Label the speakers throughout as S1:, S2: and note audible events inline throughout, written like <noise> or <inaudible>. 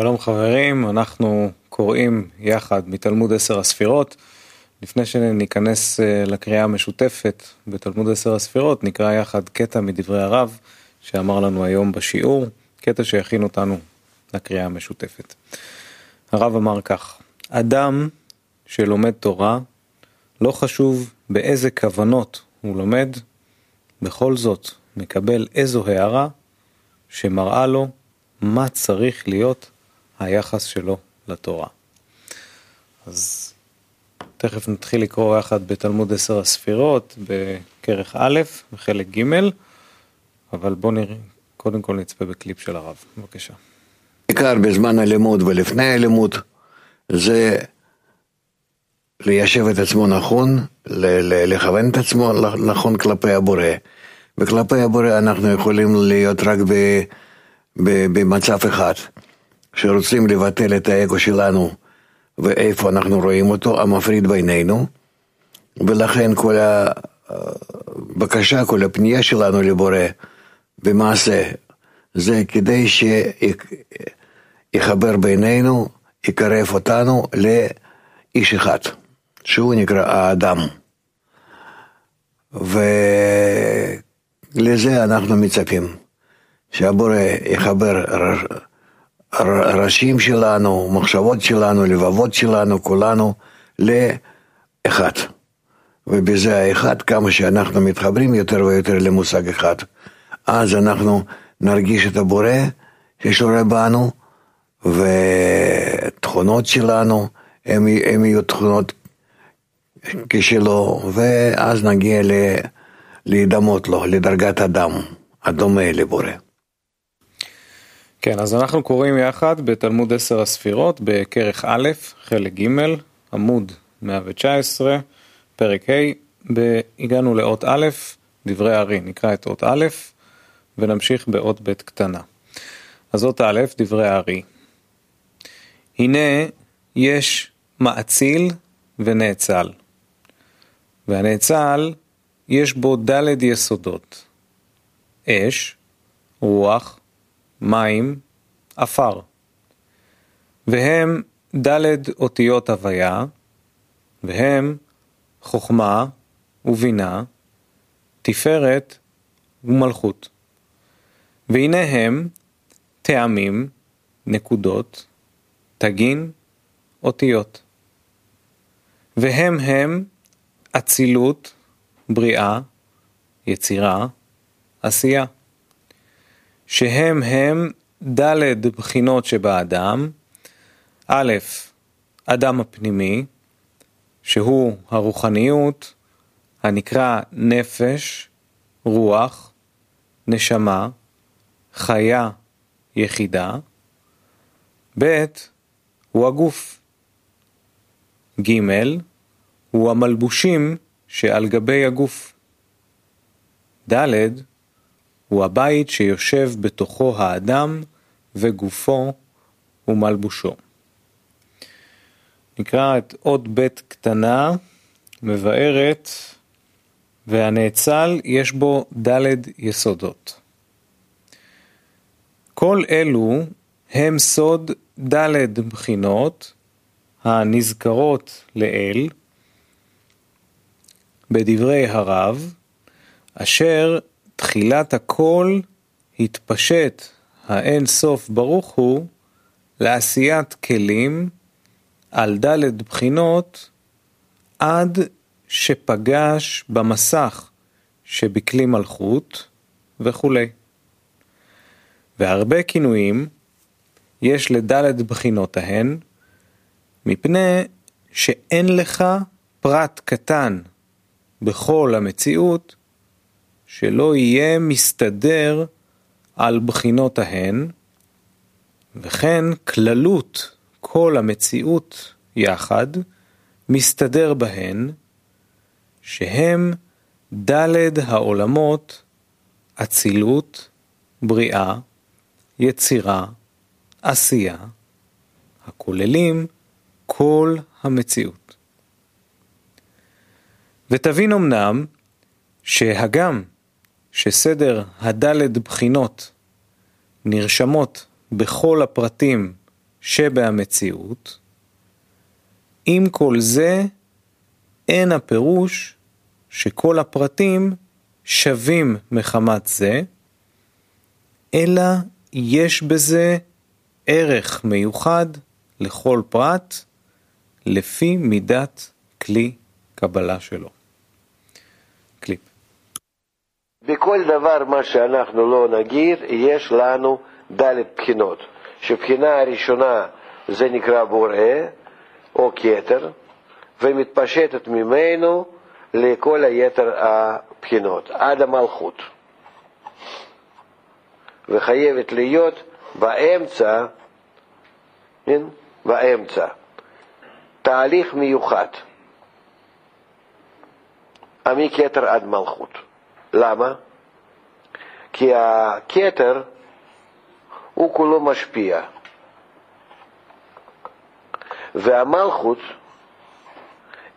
S1: שלום חברים, אנחנו קוראים יחד מתלמוד עשר הספירות. לפני שניכנס אה, לקריאה המשותפת בתלמוד עשר הספירות, נקרא יחד קטע מדברי הרב שאמר לנו היום בשיעור, קטע שיכין אותנו לקריאה המשותפת. הרב אמר כך, אדם שלומד תורה, לא חשוב באיזה כוונות הוא לומד, בכל זאת מקבל איזו הערה שמראה לו מה צריך להיות היחס שלו לתורה. אז תכף נתחיל לקרוא יחד בתלמוד עשר הספירות, בכרך א', בחלק ג', אבל בואו נראה, קודם כל נצפה בקליפ של הרב, בבקשה.
S2: בעיקר בזמן הלימוד ולפני הלימוד, זה ליישב את עצמו נכון, לכוון את עצמו נכון כלפי הבורא. וכלפי הבורא אנחנו יכולים להיות רק במצב אחד, שרוצים לבטל את האגו שלנו ואיפה אנחנו רואים אותו, המפריד בינינו, ולכן כל הבקשה, כל הפנייה שלנו לבורא במעשה, זה כדי שיחבר בינינו, יקרב אותנו לאיש אחד, שהוא נקרא האדם. ולזה אנחנו מצפים, שהבורא יחבר ראשים שלנו, מחשבות שלנו, לבבות שלנו, כולנו, לאחד. ובזה האחד, כמה שאנחנו מתחברים יותר ויותר למושג אחד, אז אנחנו נרגיש את הבורא ששורה בנו, ותכונות שלנו, הם, הם יהיו תכונות כשלו, ואז נגיע ל, להידמות לו, לדרגת אדם, הדומה לבורא.
S1: כן, אז אנחנו קוראים יחד בתלמוד עשר הספירות, בכרך א', חלק ג', עמוד 119, פרק ה', הגענו לאות א', דברי הארי, נקרא את אות א', ונמשיך באות ב' קטנה. אז אות א', דברי הארי. הנה יש מאציל ונאצל, והנאצל יש בו ד' יסודות, אש, רוח, מים, עפר. והם ד' אותיות הוויה, והם חוכמה ובינה, תפארת ומלכות. והנה הם טעמים, נקודות, תגין, אותיות. והם הם אצילות, בריאה, יצירה, עשייה. שהם הם ד' בחינות שבאדם, א', אדם הפנימי, שהוא הרוחניות, הנקרא נפש, רוח, נשמה, חיה, יחידה, ב', הוא הגוף, ג', הוא המלבושים שעל גבי הגוף, ד', הוא הבית שיושב בתוכו האדם וגופו ומלבושו. נקרא את עוד בית קטנה, מבארת, והנאצל יש בו ד' יסודות. כל אלו הם סוד ד' בחינות הנזכרות לאל בדברי הרב, אשר תחילת הכל התפשט האין סוף ברוך הוא לעשיית כלים על ד' בחינות עד שפגש במסך שבכלי מלכות וכולי. והרבה כינויים יש לד' בחינות ההן, מפני שאין לך פרט קטן בכל המציאות שלא יהיה מסתדר על בחינות ההן, וכן כללות כל המציאות יחד מסתדר בהן, שהם ד' העולמות אצילות, בריאה, יצירה, עשייה, הכוללים כל המציאות. ותבין אמנם שהגם שסדר הדלת בחינות נרשמות בכל הפרטים שבהמציאות, עם כל זה אין הפירוש שכל הפרטים שווים מחמת זה, אלא יש בזה ערך מיוחד לכל פרט לפי מידת כלי קבלה שלו. קליפ.
S3: בכל דבר מה שאנחנו לא נגיד, יש לנו ד' בחינות, שבחינה הראשונה זה נקרא בורא או כתר, ומתפשטת ממנו לכל היתר הבחינות, עד המלכות. וחייבת להיות באמצע, כן? באמצע, תהליך מיוחד, מכתר עד מלכות. למה? כי הכתר הוא כולו משפיע, והמלכות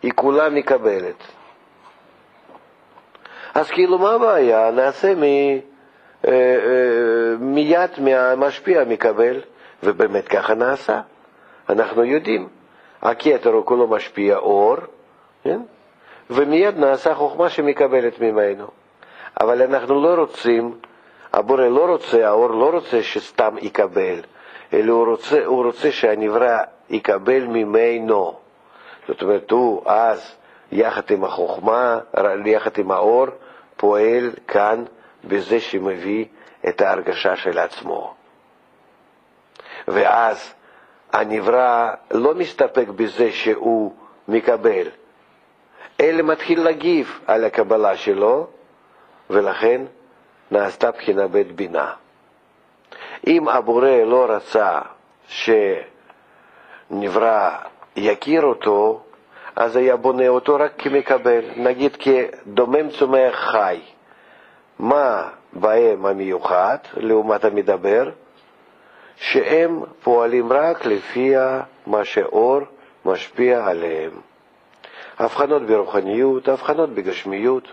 S3: היא כולה מקבלת. אז כאילו מה הבעיה? נעשה מ... אה, אה, מיד מהמשפיע מקבל, ובאמת ככה נעשה. אנחנו יודעים, הכתר הוא כולו משפיע אור, כן? ומיד נעשה חוכמה שמקבלת ממנו. אבל אנחנו לא רוצים, הבורא לא רוצה, האור לא רוצה שסתם יקבל, אלא הוא רוצה, הוא רוצה שהנברא יקבל ממנו. זאת אומרת, הוא אז, יחד עם החוכמה, יחד עם האור, פועל כאן בזה שמביא את ההרגשה של עצמו. ואז הנברא לא מסתפק בזה שהוא מקבל, אלא מתחיל להגיב על הקבלה שלו, ולכן נעשתה בחינה בית בינה. אם הבורא לא רצה שנברא יכיר אותו, אז היה בונה אותו רק כמקבל, נגיד כדומם צומח חי. מה בהם המיוחד לעומת המדבר? שהם פועלים רק לפי מה שאור משפיע עליהם. הבחנות ברוחניות, הבחנות בגשמיות,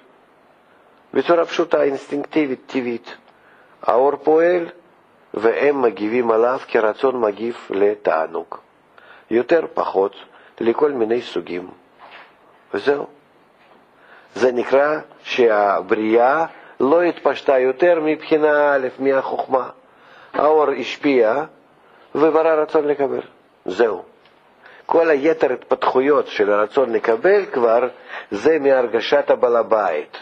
S3: בצורה פשוטה, אינסטינקטיבית, טבעית. האור פועל והם מגיבים עליו כרצון מגיב לתענוג. יותר פחות לכל מיני סוגים. וזהו. זה נקרא שהבריאה לא התפשטה יותר מבחינה א', מהחוכמה. האור השפיע וברא רצון לקבל. זהו. כל היתר התפתחויות של הרצון לקבל כבר זה מהרגשת הבעל הבית.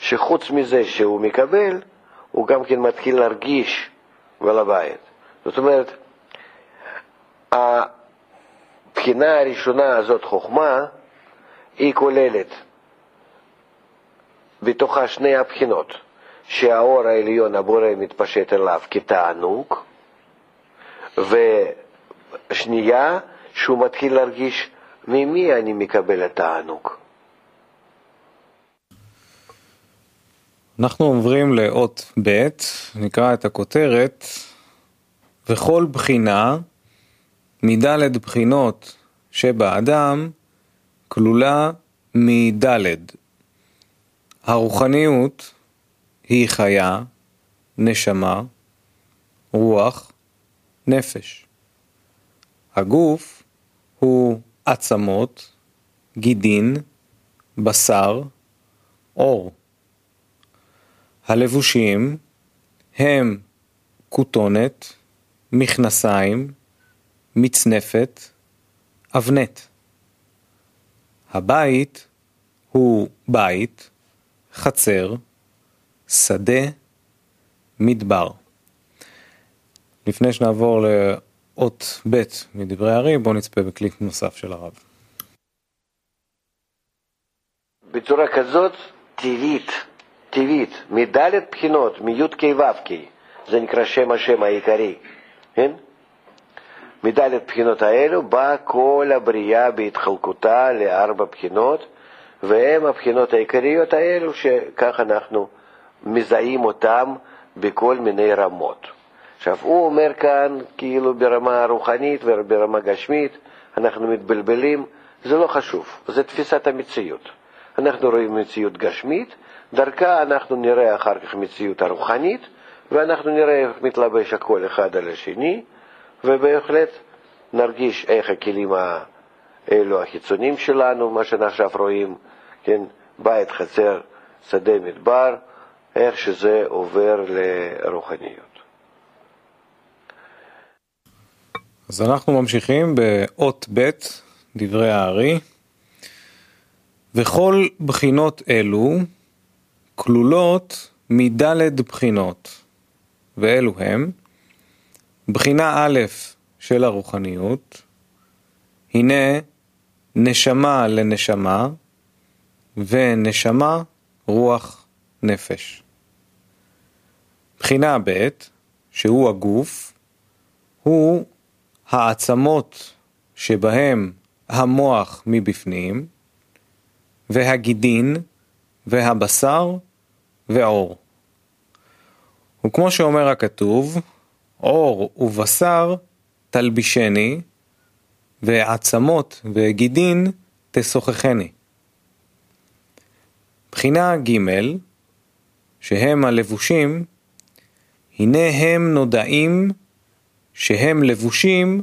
S3: שחוץ מזה שהוא מקבל, הוא גם כן מתחיל להרגיש בעל הבית. זאת אומרת, הבחינה הראשונה הזאת, חוכמה, היא כוללת בתוכה שני הבחינות, שהאור העליון, הבורא, מתפשט אליו כתענוג, ושנייה, שהוא מתחיל להרגיש ממי אני מקבל את התענוג.
S1: אנחנו עוברים לאות ב', נקרא את הכותרת, וכל בחינה מדלת בחינות שבאדם כלולה מדלת. הרוחניות היא חיה, נשמה, רוח, נפש. הגוף הוא עצמות, גידין, בשר, אור. הלבושים הם כותונת, מכנסיים, מצנפת, אבנט. הבית הוא בית, חצר, שדה, מדבר. לפני שנעבור לאות ב' מדברי הארי, בואו נצפה בקליק נוסף של הרב.
S3: בצורה כזאת טבעית, טבעית, מדלת בחינות, מי"ק ו"ק, זה נקרא שם השם העיקרי, כן? מדלת בחינות האלו באה כל הבריאה בהתחלקותה לארבע בחינות, והן הבחינות העיקריות האלו שכך אנחנו מזהים אותן בכל מיני רמות. עכשיו, הוא אומר כאן, כאילו ברמה רוחנית וברמה גשמית, אנחנו מתבלבלים, זה לא חשוב, זה תפיסת המציאות. אנחנו רואים מציאות גשמית, דרכה אנחנו נראה אחר כך מציאות הרוחנית, ואנחנו נראה איך מתלבש הכל אחד על השני, ובהחלט נרגיש איך הכלים האלו החיצוניים שלנו, מה שאנחנו עכשיו רואים, כן, בית, חצר, שדה, מדבר, איך שזה עובר לרוחניות.
S1: אז אנחנו ממשיכים באות ב', דברי הארי. וכל בחינות אלו כלולות מדלת בחינות, ואלו הם בחינה א' של הרוחניות, הנה נשמה לנשמה, ונשמה רוח נפש. בחינה ב', שהוא הגוף, הוא העצמות שבהם המוח מבפנים, והגידין, והבשר, ועור. וכמו שאומר הכתוב, עור ובשר תלבישני, ועצמות וגידין תשוחחני. בחינה ג' שהם הלבושים, הנה הם נודעים שהם לבושים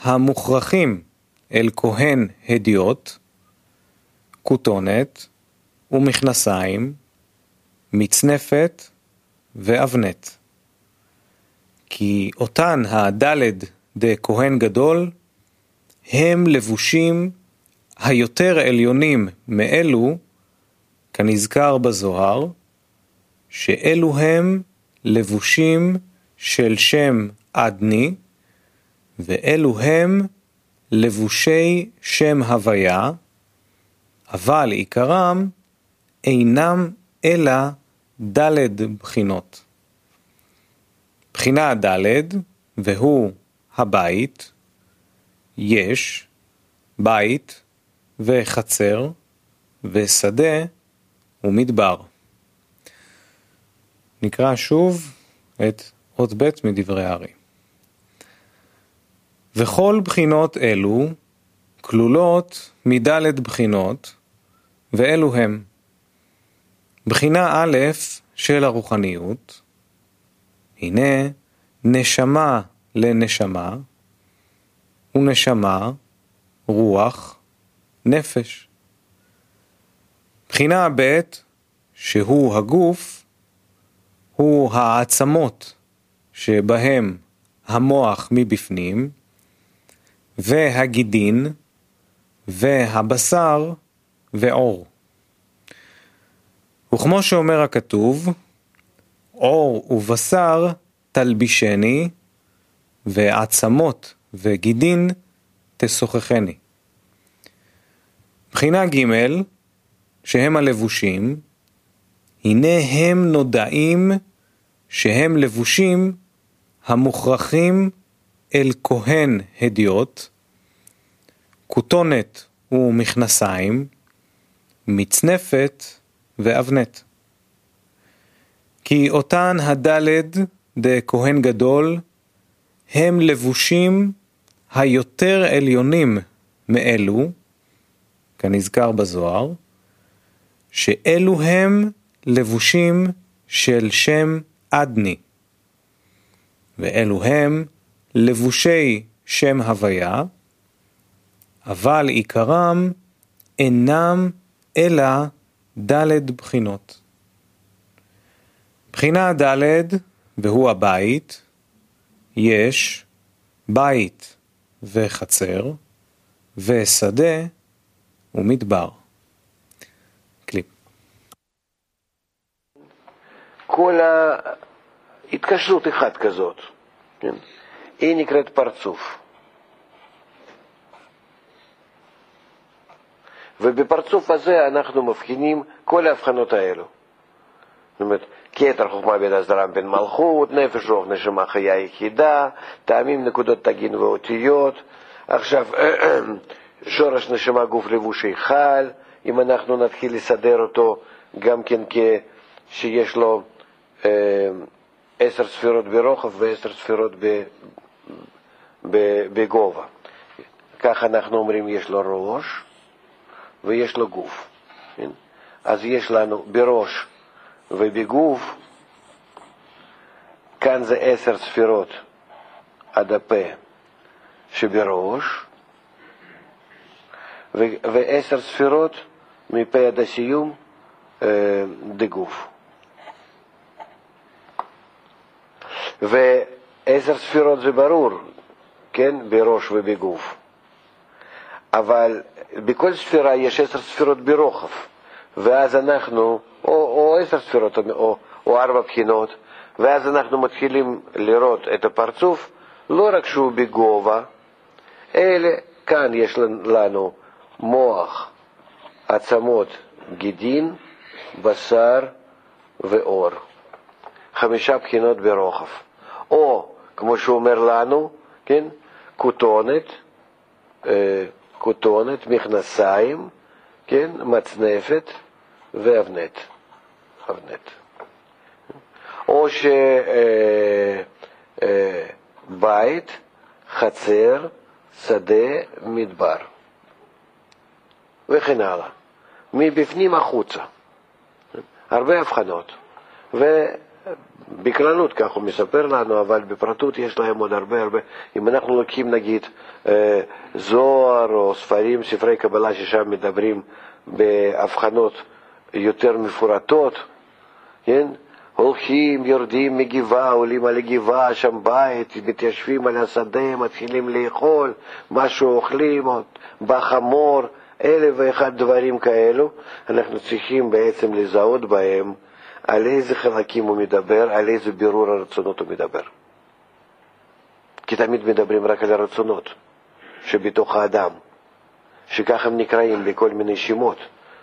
S1: המוכרחים אל כהן הדיוט, כותונת ומכנסיים, מצנפת ואבנט. כי אותן הדלת דכהן גדול הם לבושים היותר עליונים מאלו, כנזכר בזוהר, שאלו הם לבושים של שם אדני, ואלו הם לבושי שם הוויה, אבל עיקרם אינם אלא דלת בחינות. בחינה דלת, והוא הבית, יש, בית וחצר ושדה ומדבר. נקרא שוב את אות ב' מדברי הארי. וכל בחינות אלו כלולות מדלת בחינות, ואלו הם בחינה א' של הרוחניות, הנה נשמה לנשמה, ונשמה, רוח, נפש. בחינה ב', שהוא הגוף, הוא העצמות שבהם המוח מבפנים, והגידין, והבשר, ועור. וכמו שאומר הכתוב, עור ובשר תלבישני, ועצמות וגידין תשוחחני. בחינה ג' שהם הלבושים, הנה הם נודעים שהם לבושים המוכרחים אל כהן הדיוט, כותונת ומכנסיים, מצנפת ואבנט. כי אותן הדלת דכהן גדול הם לבושים היותר עליונים מאלו, כנזכר בזוהר, שאלו הם לבושים של שם אדני, ואלו הם לבושי שם הוויה, אבל עיקרם אינם אלא ד' בחינות. בחינה ד', והוא הבית, יש בית וחצר, ושדה ומדבר. קליפ.
S3: כל ההתקשרות אחת כזאת, כן? היא נקראת פרצוף. ובפרצוף הזה אנחנו מבחינים כל ההבחנות האלו. זאת אומרת, כתר חוכמה בין הסדרה בין מלכות, נפש רוח נשמה חיה יחידה, טעמים נקודות תגין ואותיות. עכשיו, <clears throat> שורש נשמה גוף לבוש היכל, אם אנחנו נתחיל לסדר אותו גם כן כשיש לו אה, עשר ספירות ברוחב ועשר ספירות בגובה. כך אנחנו אומרים, יש לו ראש ויש לו גוף. כן? אז יש לנו בראש ובגוף, כאן זה עשר ספירות עד הפה שבראש, ועשר ספירות מפה עד הסיום אה, דגוף. ועשר ספירות זה ברור, כן, בראש ובגוף. אבל בכל ספירה יש עשר ספירות ברוחב, ואז אנחנו, או, או עשר ספירות, או, או ארבע בחינות, ואז אנחנו מתחילים לראות את הפרצוף, לא רק שהוא בגובה, אלא כאן יש לנו מוח, עצמות, גידין, בשר ואור. חמישה בחינות ברוחב. או, כמו שהוא אומר לנו, כן, כותונת, אה, כותונת, מכנסיים, כן, מצנפת ואבנט. אבנט. או שבית, אה, אה, חצר, שדה, מדבר, וכן הלאה. מבפנים החוצה. הרבה הבחנות. ובכללות, כך הוא מספר לנו, אבל בפרטות יש להם עוד הרבה הרבה. אם אנחנו לוקחים נגיד אה, זוהר או ספרים, ספרי קבלה ששם מדברים בהבחנות יותר מפורטות, כן? הולכים, יורדים מגבעה, עולים על הגבעה, שם בית, מתיישבים על השדה, מתחילים לאכול, משהו אוכלים, בא חמור, אלף ואחד דברים כאלו, אנחנו צריכים בעצם לזהות בהם על איזה חלקים הוא מדבר, על איזה בירור הרצונות הוא מדבר. כי תמיד מדברים רק על הרצונות שבתוך האדם, שככה הם נקראים בכל מיני שמות,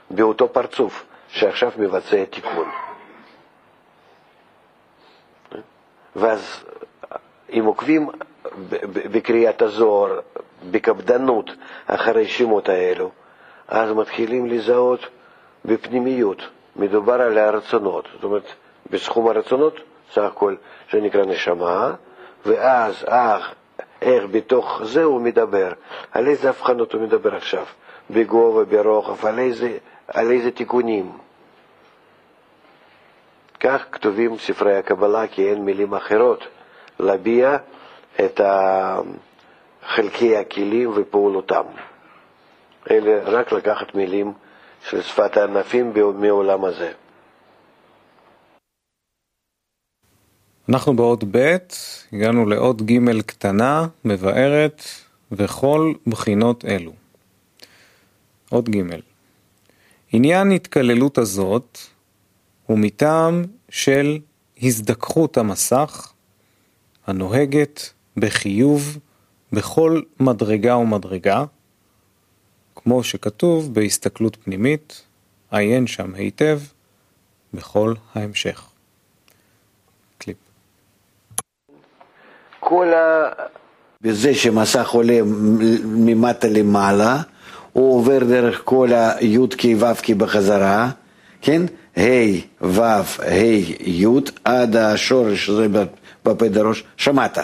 S3: באותו פרצוף שעכשיו מבצע תיקון. ואז אם עוקבים בקריאת הזוהר, בקפדנות, אחרי שמות האלו, אז מתחילים לזהות בפנימיות. מדובר על הרצונות, זאת אומרת, בסכום הרצונות, סך הכל, שנקרא נשמה, ואז אך, איך בתוך זה הוא מדבר, על איזה הבחנות הוא מדבר עכשיו, בגובה, ברוחב, על איזה, על איזה תיקונים. כך כתובים ספרי הקבלה, כי אין מילים אחרות להביע את חלקי הכלים ופעולותם. אלא רק לקחת מילים של שפת הענפים מעולם הזה.
S1: אנחנו באות ב', הגענו לאות ג' קטנה, מבארת, וכל בחינות אלו. אות ג' עניין התקללות הזאת הוא מטעם של הזדככות המסך הנוהגת בחיוב בכל מדרגה ומדרגה, כמו שכתוב בהסתכלות פנימית, עיין שם היטב בכל ההמשך. קליפ.
S2: כל ה... בזה שמסך עולה ממטה למעלה, הוא עובר דרך כל הי"ק ו"ק בחזרה, כן? ה' ו' ה' י' עד השורש הזה בפה דרוש, שמעת.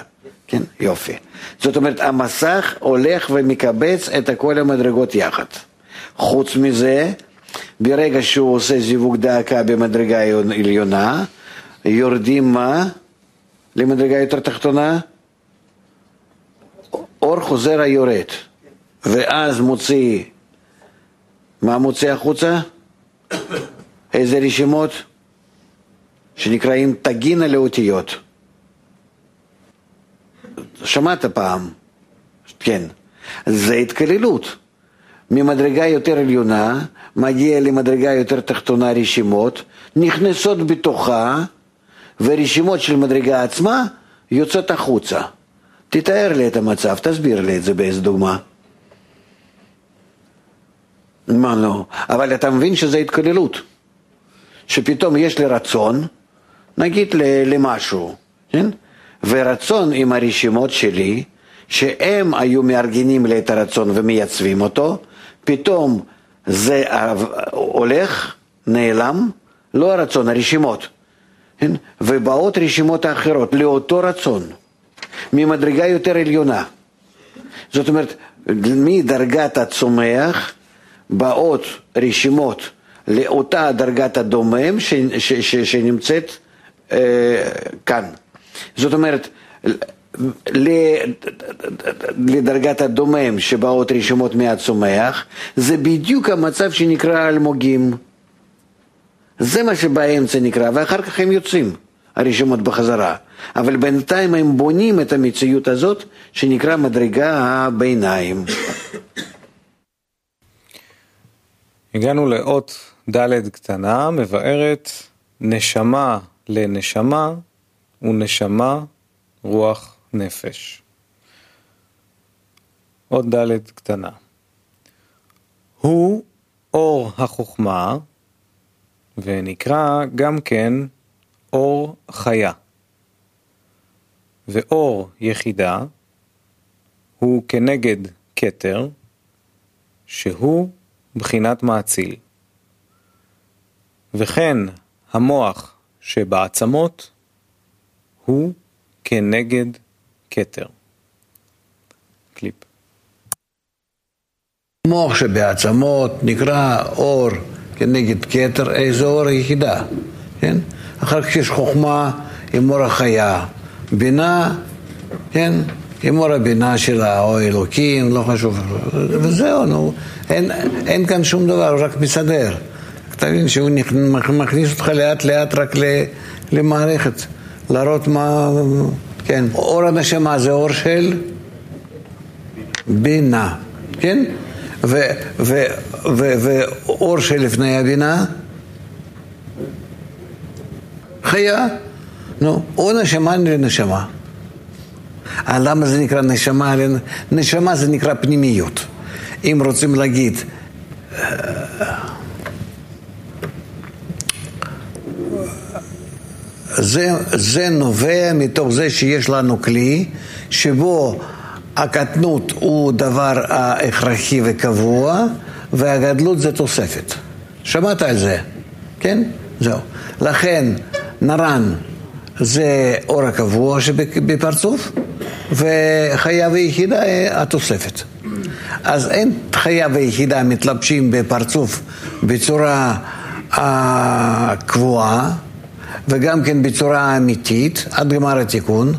S2: כן, יופי. זאת אומרת, המסך הולך ומקבץ את כל המדרגות יחד. חוץ מזה, ברגע שהוא עושה זיווג דאקה במדרגה עליונה, יורדים מה? למדרגה יותר תחתונה? אור חוזר היורד, ואז מוציא, מה מוציא החוצה? <coughs> איזה רשימות? שנקראים תגינה לאותיות. שמעת פעם, כן, זה התקללות. ממדרגה יותר עליונה, מגיע למדרגה יותר תחתונה רשימות, נכנסות בתוכה, ורשימות של מדרגה עצמה יוצאות החוצה. תתאר לי את המצב, תסביר לי את זה באיזה דוגמה. מה לא? אבל אתה מבין שזה התקללות. שפתאום יש לי רצון, נגיד למשהו, כן? ורצון עם הרשימות שלי, שהם היו מארגנים לי את הרצון ומייצבים אותו, פתאום זה הולך, נעלם, לא הרצון, הרשימות. ובאות רשימות האחרות לאותו רצון, ממדרגה יותר עליונה. זאת אומרת, מדרגת הצומח באות רשימות לאותה דרגת הדומם ש, ש, ש, שנמצאת אה, כאן. זאת אומרת, לדרגת הדומם שבאות רשימות מהצומח, זה בדיוק המצב שנקרא אלמוגים. זה מה שבאמצע נקרא, ואחר כך הם יוצאים, הרשימות בחזרה. אבל בינתיים הם בונים את המציאות הזאת, שנקרא מדרגה הביניים.
S1: הגענו לאות ד' קטנה, מבארת נשמה לנשמה ונשמה רוח נפש. עוד ד' קטנה. הוא אור החוכמה, ונקרא גם כן אור חיה. ואור יחידה הוא כנגד כתר, שהוא בחינת מאציל. וכן המוח שבעצמות הוא כנגד כתר. קליפ.
S2: מוח שבעצמות נקרא אור כנגד כתר, איזה אור היחידה, כן? אחר כך יש חוכמה עם אור החיה, בינה, כן? עם אור הבינה שלה, או אלוקים, לא חשוב, וזהו, נו, אין, אין כאן שום דבר, רק מסדר. תבין שהוא מכניס אותך לאט לאט רק למערכת, להראות מה, כן, אור הנשמה זה אור של בינה, כן? ואור שלפני הבינה, חיה, נו, או נשמה לנשמה. אה, למה זה נקרא נשמה? נשמה זה נקרא פנימיות. אם רוצים להגיד זה, זה נובע מתוך זה שיש לנו כלי שבו הקטנות הוא דבר הכרחי וקבוע והגדלות זה תוספת. שמעת על זה, כן? זהו. לכן נרן זה אור הקבוע שבפרצוף וחיה ויחידה התוספת. אז אין חיה ויחידה מתלבשים בפרצוף בצורה קבועה וגם כן בצורה אמיתית, עד גמר התיקון,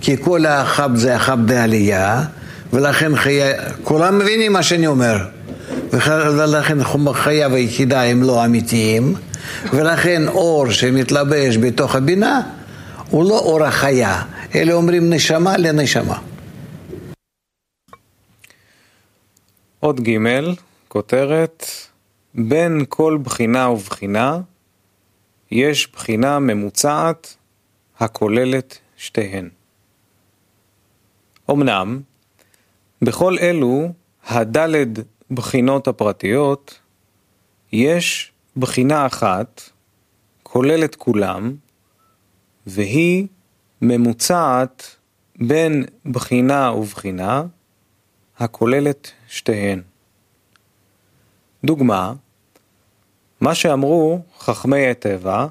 S2: כי כל החב זה החב בעלייה, ולכן חיה, כולם מבינים מה שאני אומר, ולכן חייו היחידה הם לא אמיתיים, ולכן אור שמתלבש בתוך הבינה הוא לא אור החיה, אלא אומרים נשמה לנשמה.
S1: עוד ג' כותרת בין כל בחינה ובחינה יש בחינה ממוצעת הכוללת שתיהן. אמנם, בכל אלו הדלת בחינות הפרטיות, יש בחינה אחת, כוללת כולם, והיא ממוצעת בין בחינה ובחינה, הכוללת שתיהן. דוגמה, מה שאמרו חכמי הטבע,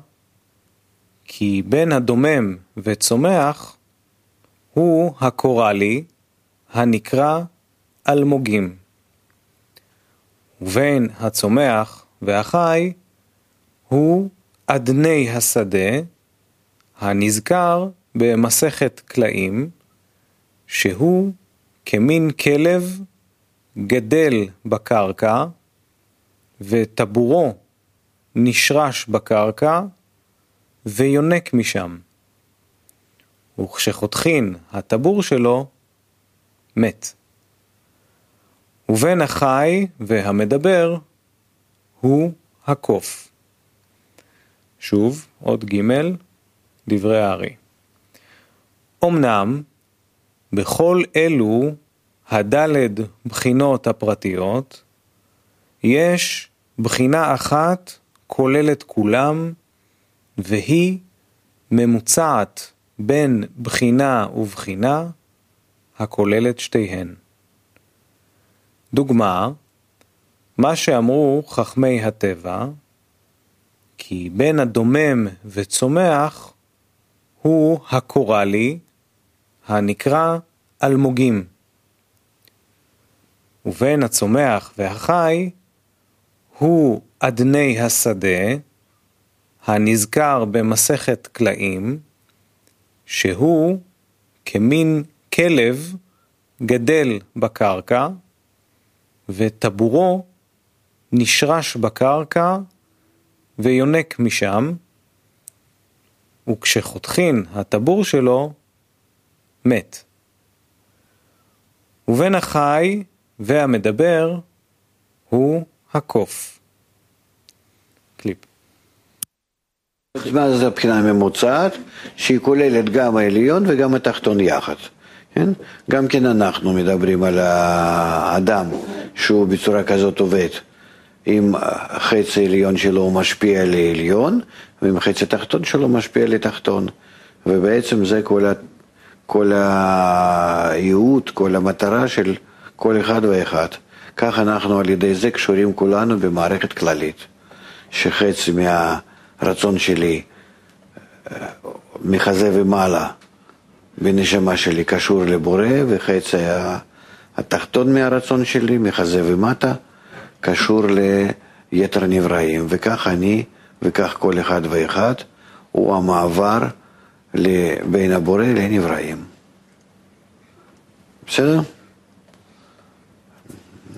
S1: כי בין הדומם וצומח הוא הקורלי הנקרא אלמוגים. ובין הצומח והחי הוא אדני השדה הנזכר במסכת קלעים, שהוא כמין כלב גדל בקרקע וטבורו נשרש בקרקע ויונק משם. וכשחותכין הטבור שלו, מת. ובין החי והמדבר הוא הקוף. שוב, עוד ג' דברי הארי. אמנם, בכל אלו הדלת בחינות הפרטיות, יש בחינה אחת כוללת כולם, והיא ממוצעת בין בחינה ובחינה, הכוללת שתיהן. דוגמה, מה שאמרו חכמי הטבע, כי בין הדומם וצומח הוא הקורלי, הנקרא אלמוגים. ובין הצומח והחי הוא אדני השדה, הנזכר במסכת קלעים, שהוא כמין כלב גדל בקרקע וטבורו נשרש בקרקע ויונק משם, וכשחותכין הטבור שלו, מת. ובין החי והמדבר הוא הקוף. קליפ.
S2: מה זה הבחינה הממוצעת? שהיא כוללת גם העליון וגם התחתון יחד. כן? גם כן אנחנו מדברים על האדם שהוא בצורה כזאת עובד. אם החצי העליון שלו משפיע על העליון, ואם החצי התחתון שלו משפיע על התחתון. ובעצם זה כל, ה, כל הייעוד, כל המטרה של כל אחד ואחד. כך אנחנו על ידי זה קשורים כולנו במערכת כללית, שחצי מהרצון שלי מחזה ומעלה בנשמה שלי קשור לבורא, וחצי התחתון מהרצון שלי, מחזה ומטה, קשור ליתר נבראים. וכך אני, וכך כל אחד ואחד, הוא המעבר בין הבורא לנבראים. בסדר?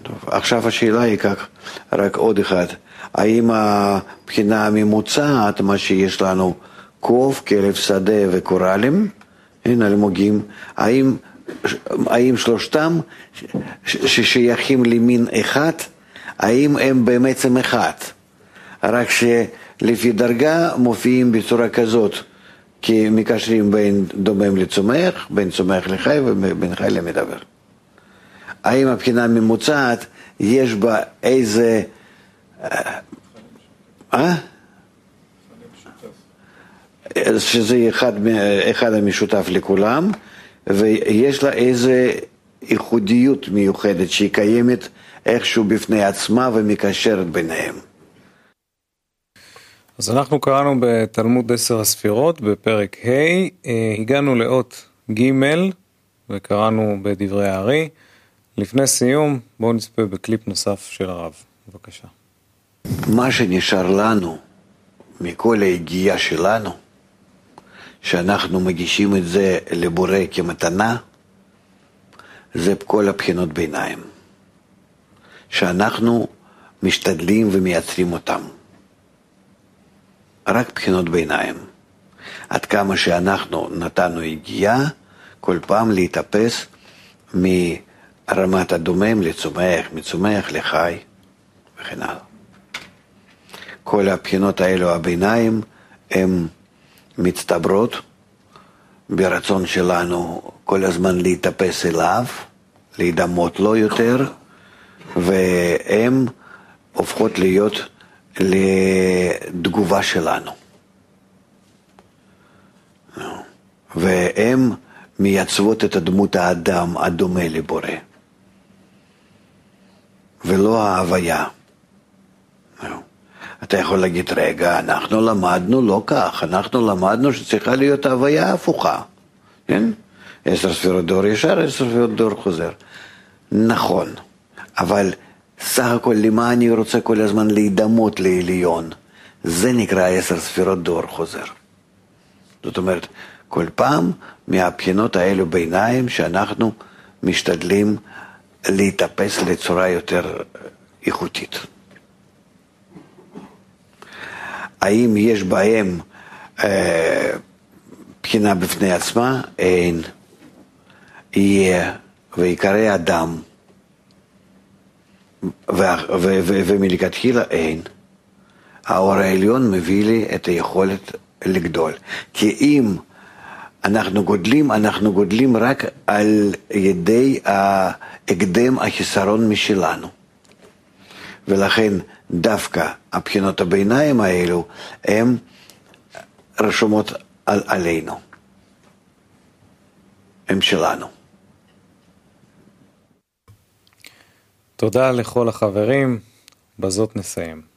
S2: טוב, עכשיו השאלה היא כך, רק עוד אחד, האם הבחינה הממוצעת, מה שיש לנו, קוף, כלב שדה וקורלים, אין אלמוגים, האם, האם שלושתם ששייכים למין אחד, האם הם בעצם אחד? רק שלפי דרגה מופיעים בצורה כזאת, כי מקשרים בין דומם לצומח, בין צומח לחי ובין חי למדבר. האם הבחינה הממוצעת יש בה איזה... אה? שזה אחד, אחד המשותף לכולם, ויש לה איזה ייחודיות מיוחדת שהיא קיימת איכשהו בפני עצמה ומקשרת ביניהם.
S1: אז אנחנו קראנו בתלמוד עשר הספירות בפרק ה', אה, הגענו לאות ג' וקראנו בדברי הארי. לפני סיום, בואו נצפה בקליפ נוסף של הרב, בבקשה.
S2: מה שנשאר לנו מכל היגיעה שלנו, שאנחנו מגישים את זה לבורא כמתנה, זה כל הבחינות ביניים, שאנחנו משתדלים ומייצרים אותם. רק בחינות ביניים. עד כמה שאנחנו נתנו הגיעה, כל פעם להתאפס מרמת הדומם לצומח, מצומח לחי וכן הלאה. כל הבחינות האלו, הביניים, הן מצטברות ברצון שלנו כל הזמן להתאפס אליו, להידמות לו יותר, והן הופכות להיות לתגובה שלנו. והן מייצבות את הדמות האדם הדומה לבורא, ולא ההוויה. אתה יכול להגיד, רגע, אנחנו למדנו לא כך, אנחנו למדנו שצריכה להיות הוויה הפוכה, כן? עשר ספירות דור ישר, עשר ספירות דור חוזר. נכון, אבל סך הכל למה אני רוצה כל הזמן להידמות לעליון? זה נקרא עשר ספירות דור חוזר. זאת אומרת, כל פעם מהבחינות האלו ביניים שאנחנו משתדלים להתאפס לצורה יותר איכותית. האם יש בהם אה, בחינה בפני עצמה? אין. יהיה, ועיקרי אדם, ומלכתחילה אין. האור העליון מביא לי את היכולת לגדול. כי אם אנחנו גודלים, אנחנו גודלים רק על ידי ההקדם החיסרון משלנו. ולכן דווקא הבחינות הביניים האלו הן רשומות על, עלינו, הן שלנו.
S1: תודה לכל החברים, בזאת נסיים.